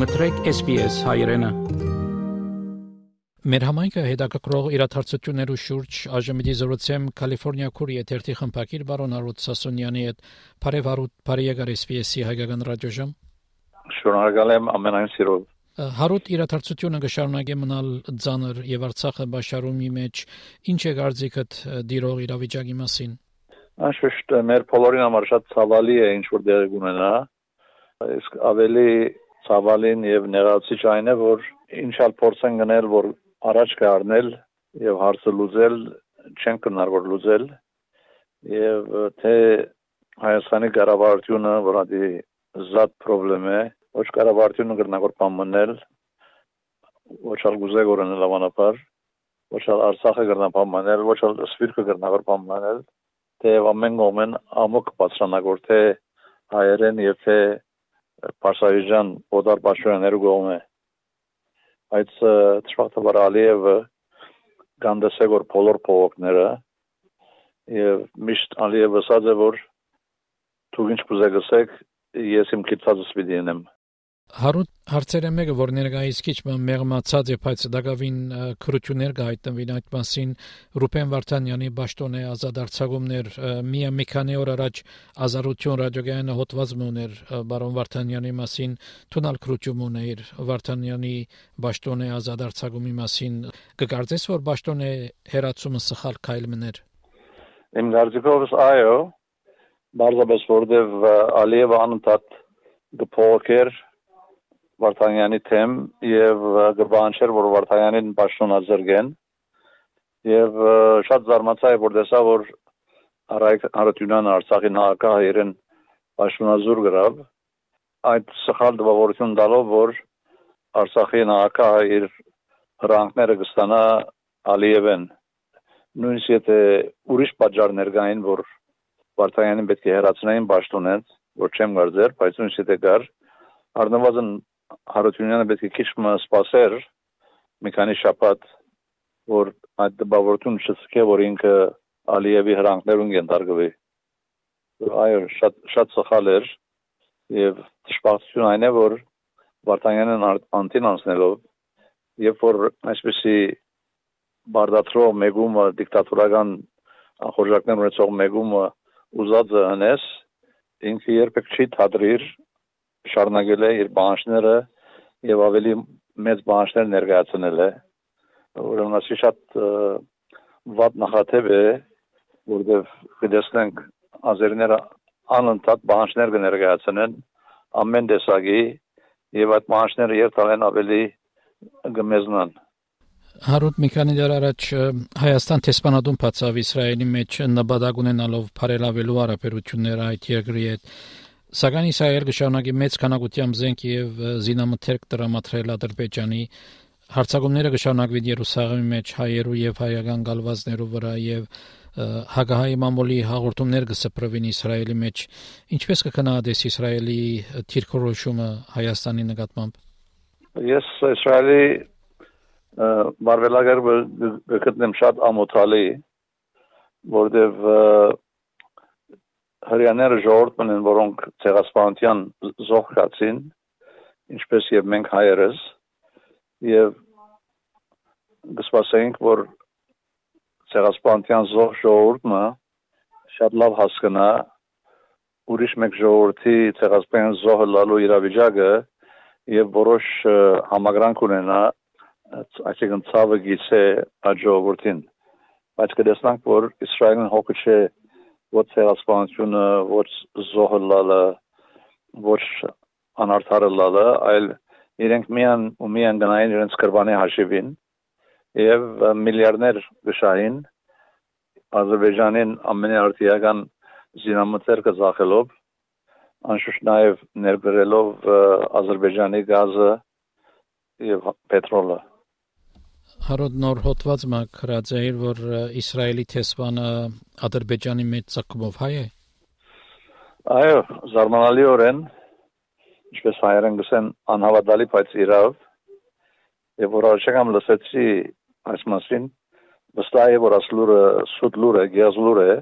Մտրեք SPS հայրենը։ Մեր համայնքը հետաքրքրող իրադարձություններու շուրջ այժմդի զրուցեմ Կալիֆոռնիա քուրի եթերթի խմբակիր բարոն Արուտ Սասունյանի հետ Փարեվարուտ Փարիեգար SPS-ի հայկական ռադիոժամ։ Շնորհակալ եմ ամենայն սիրով։ Հարուտ իրադարձությունը կշարունակի մնալ ցաներ եւ Արցախը բաշարումի մեջ ինչ է գարձիկդ դիրող իրավիճակի մասին։ Անշուշտ մեր բոլորին համար շատ ցավալի է ինչ որ դեր ունենա իսկ ավելի ցավալին եւ նեղացիչ այն է, որ ինչալ փորձեն գնել, որ առաջ կառնել եւ հարցը լուծել, չեն կնարավոր լուծել եւ թե Հայաստանի կառավարությունը, որ ադի զատ խնդրեմ է, ոչ կառավարությունը կրնավոր պամնել, ոչ ալ գուզե գորնել ավանապար, ոչ ալ Արցախը կրնա պամնել, ոչ ալ Սվիրկը կրնավոր պամնել, թե ամեն գոմեն ամոք բացրանագոր թե հայերեն եւ թե Պարսավիժան օդար բաշուրաներու գողն է այդ թշվախտաբար Ալիևը գանդեսե որ բոլոր փողոքները եւ միշտ Ալիևը ասած է որ դուք ինչ կուզեք ես իմ քիծածս պիտի ինեմ Հարուտ հարցերը մեկը որ ներկայիս քիչ մեղմացած է բայց դակավին քրություններ գայտնվին այդ մասին Ռուբեն Վարդանյանի ճշտոնե ազատարցակումներ մի մի քանի օր առաջ ազարություն ռադիոգայանը հոդված մուներ բարոն Վարդանյանի մասին տունալ քրություն ուներ Վարդանյանի ճշտոնե ազատարցակումի մասին կգարձես որ ճշտոնե հերացումը սխալ քայլ մներ Իմ կարծիքով այո բարձրապես որտեվ Ալիևը անընդհատ գփոքեր Վարդանյանի թեմ եւ գրբանչեր, որ Վարդանյանին պաշտոնազրկեն եւ շատ զարմացա է որ տեսա որ Արայք Արությունյանը Արցախի նահանգահայերեն պաշտոնազուր գրավ այդ սխալ դվավորություն տալով որ Արցախի նահանգահայ իր հրանքները կստանա Ալիևեն նույնիսկ եթե ուրիշ պատճառներ կային որ Վարդանյանին պետք է հերացնային պաշտոնից որ չեմ գարձեր բայց նույնիսկ եթե կար առնվազն Հարությունյանը պետք է քիչ սպասեր մի քանի շաբաթ որ այդ դպավորություն չսկե որ ինքը Ալիևի հրանքներուն ենթարկվի այո շատ շատ սխալ էր եւ դժբախտություն այն է որ Վարդանյանն անտին անցնելով երբ որ այսպեսի բարդացրող մեգումը դիկտատորական խորժակներ ունեցող մեգումը ուզած անես ինքը երբեք չի թադրիր շարունակել է իր բանջները եւ ավելի մեծ բանջներ ներկայացնել է ուրեմն ասի շատ վատ նախատեւ է որտեվ գտեսնենք ազերները անընդհատ բանջներ կներկայացնեն ամեն տեսակի եւ այդ բանջները երթալեն ավելի գմեզնան Հարուտ մի քանի դար առաջ Հայաստան տեսփանատուն բացավ Իսրայելի մեջ նպատակ ունենալով բարելավելու հարաբերությունները այդ երկրի հետ Սակայն Իսրայել կշարունակի մեծ քանակությամբ զենք եւ զինամթերք տրամադրել Ադրբեջանի հարցակումները կշարունակվին Երուսաղեմի մեջ հայերու եւ հայական գալվածներու վրա եւ հագահայի մամուլի հաղորդումներ կսպրվին Իսրայելի մեջ ինչպես կքննադես Իսրայելի թիրքորոշումը Հայաստանի նկատմամբ Ես Իսրայելի բարվելագար գտնեմ շատ ամոթալի որտեվ հрьяները ժողովուրդն են, որոնք ցեղասպանության զոհացին, ինչպես եւ մենք հայերս, եւ գսպասենք, որ ցեղասպանության զոհ ժողովուրդը շատ լավ հասկանա ուրիշ մեկ ժողովրդի ցեղասպանության զոհը լալու իրավիճակը եւ որոշ համագրանք ունենա այսինքն ցավը գիցե այդ ժողովրդին բայց կդեսնանք որ իսրայելն հոգի չէ ոչ ցեղասպանությունը, ոչ զոհը լալը, ոչ անարդարը լալը, այլ իրենք միան ու միան գնային իրենց կրբանի հաշիվին եւ միլիարդներ գշային Ադրբեջանին ամենաարտիական զինամթերքը զախելով անշուշտ նաև ներբերելով Ադրբեջանի գազը եւ պետրոլը Հարոդ նոր հոդված մա գրած է որ Իսրայելի տեսփանը Ադրբեջանի մեջ ցակումով հայ է Այո, զարմանալիորեն ինչպես հայերեն գսեն անհավատալի բայց իրավ եւ որ առաջակամ լսեցի այս մասին վստահ է որ ասլուրը սուտ լուր է գեզ լուր է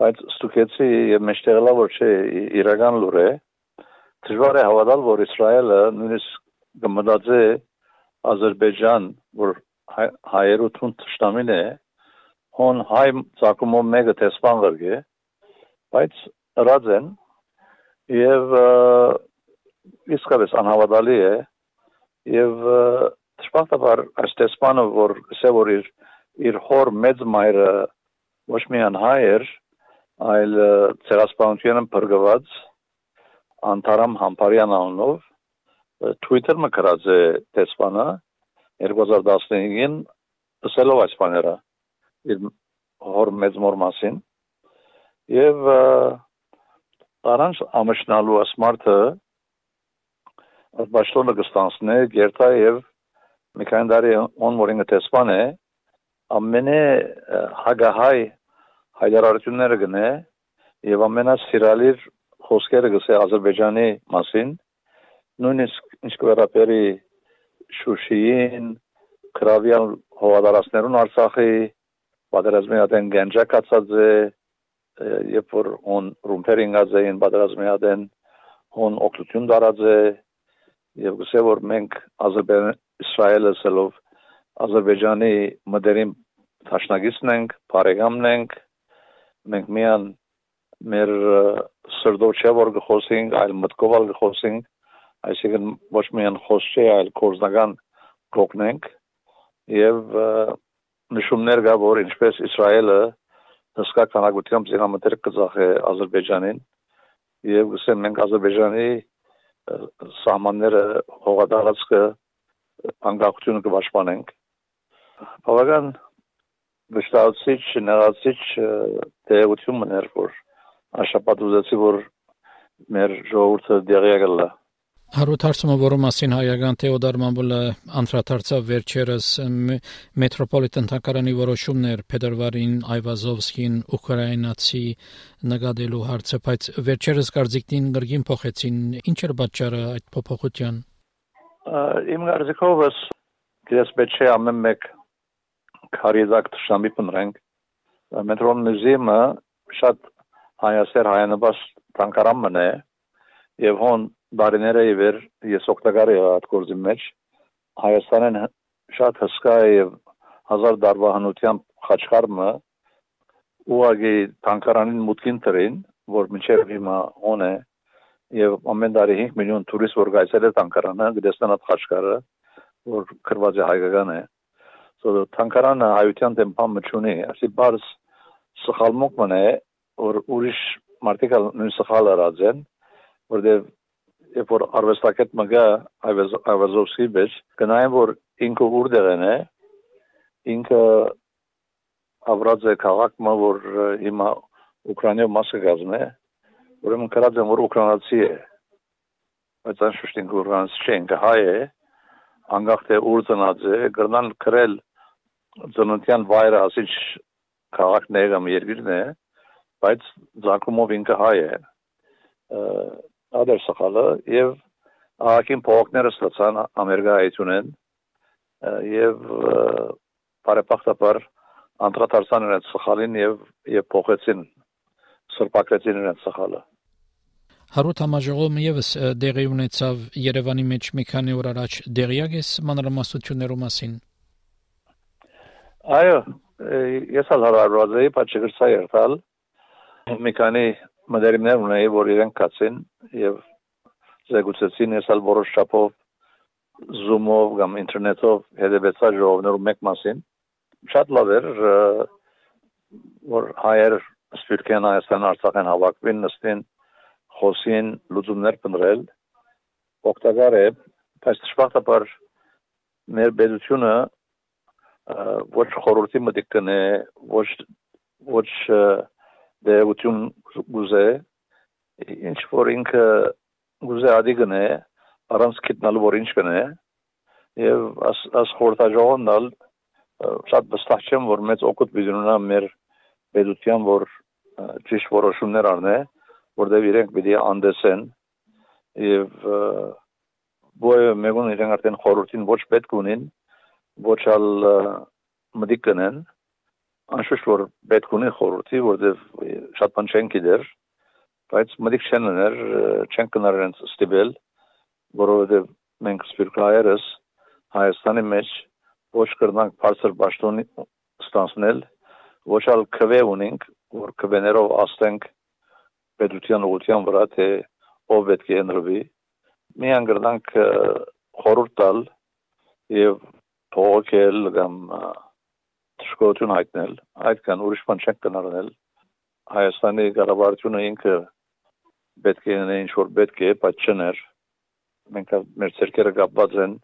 բայց ստուգեցի եւ մեջտեղլա որ չէ իրական լուր է դժվար է հավատալ որ իսրայելը նույնիսկ գմդածե Ադրբեջան որ հայերու թուն ճշտամին է հոն հայ ցակումով մեկը տեսփան գրգե բայց ռադեն եւ իսկապես անհավատալի է եւ ճշմարտաբար այս տեսփանը որ սա որ իր իր հոր մեծ մայրը ոչ միայն հայ էր այլ ցեղասպանությունը բրգված անտարամ համբարյան անունով Twitter-ը գրած է տեսփանը 2015-ին ասելով այս բաները իր հոր մեծ մոր մասին եւ առանց ամշնալու ասմարթը բաշտոնը գստանսնե գերտա եւ մի քանի տարի on որինգ տեսփան է ամենե հագահայ հայդարարությունները գնե եւ ամենասիրալիր խոսքերը գսե Ադրբեջանի մասին նույնիսկ ինչ կվերապերի Շուշիին, Կրավյան հողադարածներուն Արցախի, պատերազմի ադեն գենջակացած է, երբ որ on ռումբեր ինգած էին պատերազմի ադեն, on օգտություն դարած է, եւ գսե որ մենք Ադրբեջան Իսրայելը սելով Ադրբեջանի մդերին տաշնագիցն ենք, բարեկամն ենք, մենք միան մեր սրդով չէ որ գխոսենք, այլ մտքով ալ գխոսենք, այսինքն ոչ միայն խոս չէ, այլ կորզնական կողնենք եւ նշումներ կա որ ինչպես Իսրայելը հսկա քանակությամբ զինամթերք կծախե Ադրբեջանին եւ գսեմ մենք Ադրբեջանի սահմանները հողադարձը անկախությունը կպաշտպանենք բավական վշտացիչ նեղացիչ տեղություն մներ որ աշապատ ուզեցի որ մեր ժողովուրդը դեղյա գլա Հարութ հարցումը, որը մասին հայական Թեոդար Մամբոլը անդրադարձավ վերջերս մետրոպոլիտեն թանգարանի որոշումներ Փետրվարին Այվազովսկին ուկրաինացի նկատելու հարցը, բայց վերջերս կարծիքին գրգին փոխեցին։ Ինչ էր պատճառը այդ փոփոխության։ Իմ կարծիքով ես պետք է ամեն մեկ քարիզակ տշամի պնրենք։ Մետրոն մուզեումը շատ հայասեր հայանաբաս թանգարան մնե եւ հոն բարիները իվեր ես օգտակար եղա այդ գործի մեջ Հայաստանեն շատ հսկա եւ հազար դարվա հնությամբ խաչքարմը ուղագի տանկարանին մուտքին տրին որ մինչև հիմա on է եւ ամեն տարի 5 միլիոն տուրիստ որ գայցել է տանկարանը գտեսնան այդ խաչքարը որ քրված է հայկական է so տանկարանը հայության դեմ բան մչունի ասի բարձ սխալմոք մնե որ ուրիշ մարդիկ նույն սխալը ռաձեն որտեվ երբ որ արվեստակետ մգա Այվազովսկի մեջ գնային որ ինքը ուրդեղեն է ինքը ավրած է քաղաքը որ հիմա Ուկրաինայի մասը գազն է ուրեմն կրած եմ որ ուկրաինացի է բայց անշուշտ ինքը ուկրաինացի չէ ինքը հայ է անկախ թե ուր ծնած է գրնան քրել ծննդյան վայրը ասիչ քաղաքն է կամ երկիրն է բայց ցանկումով ինքը հայ է ադեր սխալը եւ ահագին փողոքները ստացան ամերիկայությունեն եւ բարեփոխտաբար անդրադարձան իրենց սխալին եւ եւ փոխեցին սրբակրեցին իրենց սխալը Հարութ համաժողովը եւս դեղի ունեցավ Երևանի մեջ մի քանի օր առաջ դեղյակ էս մանրամասնություններու մասին Այո ես ալ հարարված էի պատճգրծա երթալ մի քանի մդերիմներ ունեի, որ իրենք կացին եւ զեկուցեցին եսալ որոշ շապով Zoom-ով կամ ինտերնետով հետևեցա ժողովներու մեկ մասին։ Շատ լավ էր, որ հայեր Սփյուռքեն Հայաստան Արցախեն հավաքվին, նստին, խոսին, լուծումներ փնտրել։ Օգտակար է, բայց դժբախտաբար մեր բեդությունը ոչ խորհրդի մտիկ կնե, ոչ ոչ դերություն գուզե ինչ որ ինքը գուզե ադի գնե առանց գտնալու որ ինչ կնե եւ աս աս խորտաժողնալ շատ վստահ չեմ որ մեծ օգուտ բիզնունա մեր պետության որ ճիշտ որոշումներ առնե որտեղ իրենք պիտի անդեսեն եւ բոյը մեգուն իրենք արդեն խորհրդին ոչ պետք ունին ոչ ալ մդիկ կնեն անշուշտ որ պետք ունի խորհրդի, որտեվ շատ բան չեն գիտեր, բայց մտիկ չեն ուներ, չեն կնար իրենց ստիպել, որովհետև մենք սպիրկայերս Հայաստանի մեջ ոչ կրնանք բարձր ճաշտոնի ստանցնել, ոչ ալ քվե ունենք, որ քվեներով աստենք պետության ուղղության վրա թե ով պետք է ընտրվի։ Միան կրնանք խորհուրդ տալ եւ փողոքել կամ դժգոհություն հայտնել, այդքան ուրիշ բան չենք կնարնել։ Հայաստանի կառավարությունը ինքը պետք է ունենա ինչ որ պետք է, բայց չներ։ Մենք մեր ցերկերը կապված են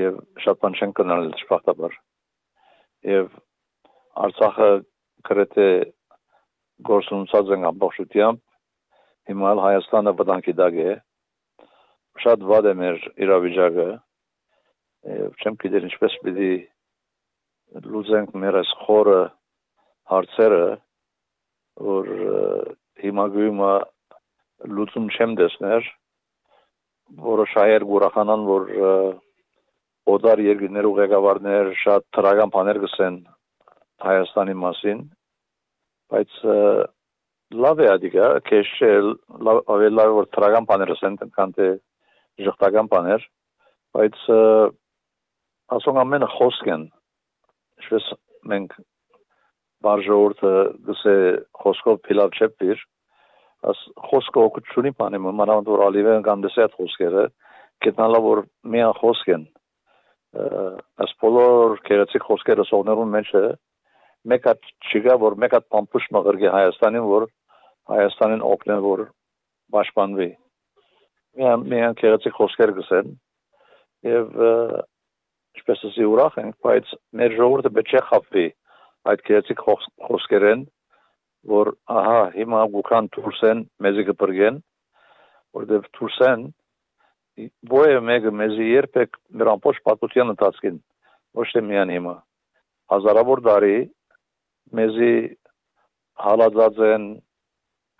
եւ շատ բան չեն կնարել շփախտաբար։ Եվ Արցախը գրեթե գործունեացած են ամբողջությամբ հիմա Հայաստանը վտանգի դակ է շատ վատ է մեր իրավիճակը եւ չեմ գիտեր ինչպես պիտի լուծենք մեր այս խորը հարցերը որ հիմա գույմը լուծում չեմ դեսներ որոշ հայեր գուրախանան որ օդար երկրներու ղեկավարներ շատ թրագան բաներ գսեն Հայաստանի մասին բայց լավ է ադիգա քեշել ավելի լավ որ թրագան բաներ ասեն քան թե ժխտական բաներ բայց ասոն ամենը խոսք են ինչպես մենք բարժորտը գսե խոսքով փիլավ չեպիր աս խոսքը օգուտունի բանը մանավանդ որ ալիվեն կամ դեսե խոսքերը գտնալա որ միան խոսք են as բոլոր քերացիկ խոսքերը սողներուն մեջ է մեկ հատ չկա որ մեկ հատ պամպուշ մղրգի Հայաստանին որ Հայաստանին օգնեն որ պաշտպանվի միան միան քերացիկ խոսքեր գսեն եւ ինչպես ասի ուրախ ենք բայց մեր ժողովուրդը պետք է խափվի այդ քերացիկ խոսքերեն որ ահա հիմա գուքան դուրսեն մեզի կբրգեն որտեվ դուրսեն Ոյը մեկը մեզի երբեք մեր ամբողջ պատմության ընթացքին ոչ թե միան հիմա հազարավոր տարի մեզի հալածած են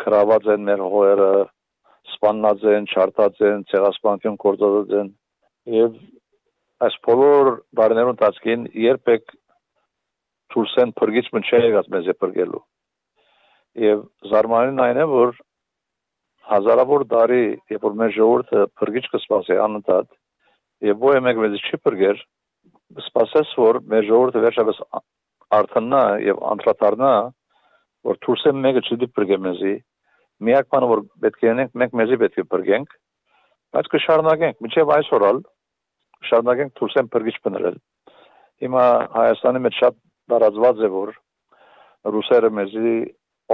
քրաված են մեր հողերը սպաննած են, չարտած են, ցեղասպանություն կործածած են եւ այս բոլոր բարներուն տածքին երբեք ցուրսեն փրկիչ մն չի եղած մեզ է փրկելու եւ զարմանալին այն է որ հազարավոր տարի, երբ որ մեր ժողովուրդը փրկիչ կսպասի անընդհատ, եւ ո՞ե մեկ մեզ չի փրկեր, սպասես որ մեր ժողովուրդը վերջապես արթնա եւ անդրադառնա, որ թուրսը մեկը չի դիպրգե մեզի, միակ բանը որ պետք է անենք, մենք մեզի պետք է փրկենք, բայց կշարունակենք, մինչեւ այսօր ալ շարունակենք թուրսեն փրկիչ բնրել։ Հիմա Հայաստանի մեջ շատ տարածված է որ ռուսերը մեզի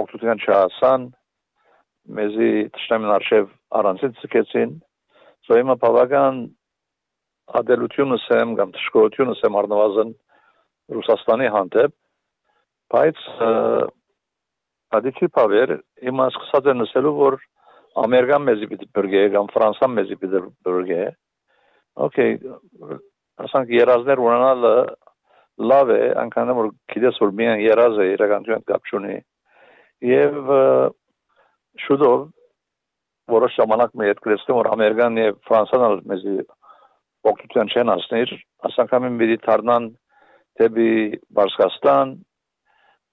օգտության չհասան, մեզի ճշտամին արշև առանցին ցկեցին սո հիմա բավական ադելությունս եմ կամ դժգոհությունս եմ առնվազն Ռուսաստանի հանդեպ բայց ադիչի բավեր հիմա սկսած են ասելու որ ամերիկան մեզի պիտի բրգե կամ ֆրանսան մեզի պիտի բրգե օքեյ ասանք երազներ ունենալը լավ է անկան որ գիտես որ միայն երազ է իրականություն կապ չունի եւ շուտով որոշ ժամանակ մի հետ գրեցին որ ամերիկան եւ ֆրանսան մեզի օգնության չեն ասներ ասանկամին մի դառնան թեպի Բարսկաստան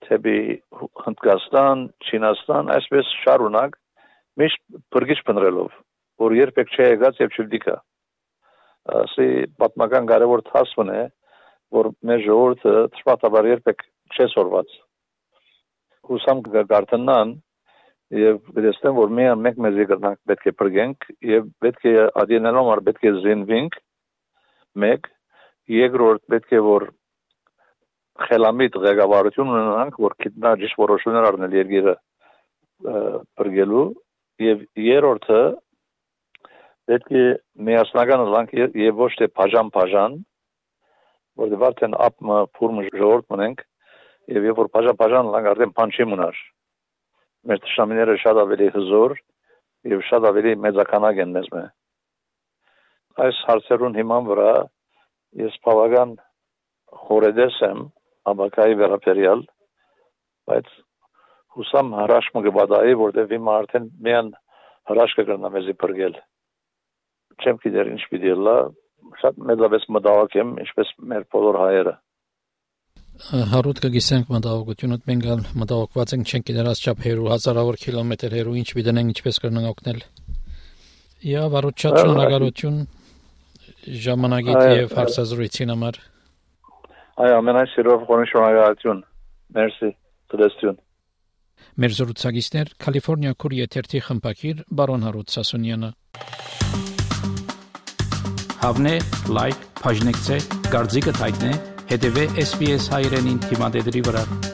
թեպի Հնդկաստան Չինաստան այսպես շարունակ միշտ բրգիչ բնրելով որ երբեք չի եղած եւ չդիկա ասի պատմական կարևոր թասվն է որ մեր ժողովուրդը ճշմարտաբար երբեք չի սորված հուսամ կգարտնան եւ դեսնեմ որ մենք մեկ մեզի կրնանք պետք է բրգենք եւ պետք է ադենալով ար պետք է զինվենք մեկ երկրորդ պետք է որ խելամիտ ղեկավարություն ունենանք որ գիտնա ճիշտ որոշումներ առնել երկիրը բրգելու եւ երրորդը պետք է միասնական լանք եւ ոչ թե բաժան բաժան որտեղ արդեն ապը ֆուրմը ժողովուրդ մնենք եւ երբ որ բաժան բաժան լանք արդեն բան չի մնար մեր տշնամիները շատ ավելի հզոր եւ շատ ավելի մեծականակ են մեզ մե այս հարցերուն հիման վրա ես բավական խորեդես եմ աբակայի վերապերյալ բայց հուսամ հրաշ մը գբադայի որտեվ իմ արդեն միան հրաշ կգրնա մեզի բրգել չեմ գիտեր ինչ պիտի լա շատ մեծապես մտահոգ եմ ինչպես մեր բոլոր հայերը հարուտ կգիսենք մտահոգությունը մենք ալ մտահոգված ենք չենք գիտերած չափ հերու հազարավոր կիլոմետր հերու ինչ պիտենենք ինչպես կրնանք օգնել։ Եա վարոց շատ շնորհակալություն ժամանակից եւ հարցազրույցին համար։ Այո, ամենայն սիրով շնորհակալություն։ Մերսի, ծրեստյուն։ Մեր զրուցակիցներ Կալիֆոռնիա քուր եթերթի խմբակիր բարոն Հարութ Սասունյանը։ Հավնե, լայք, բաժնեկցե, դարձիկը թայտնե, հետեւե SPS հայրենին թիմադեդի վրա։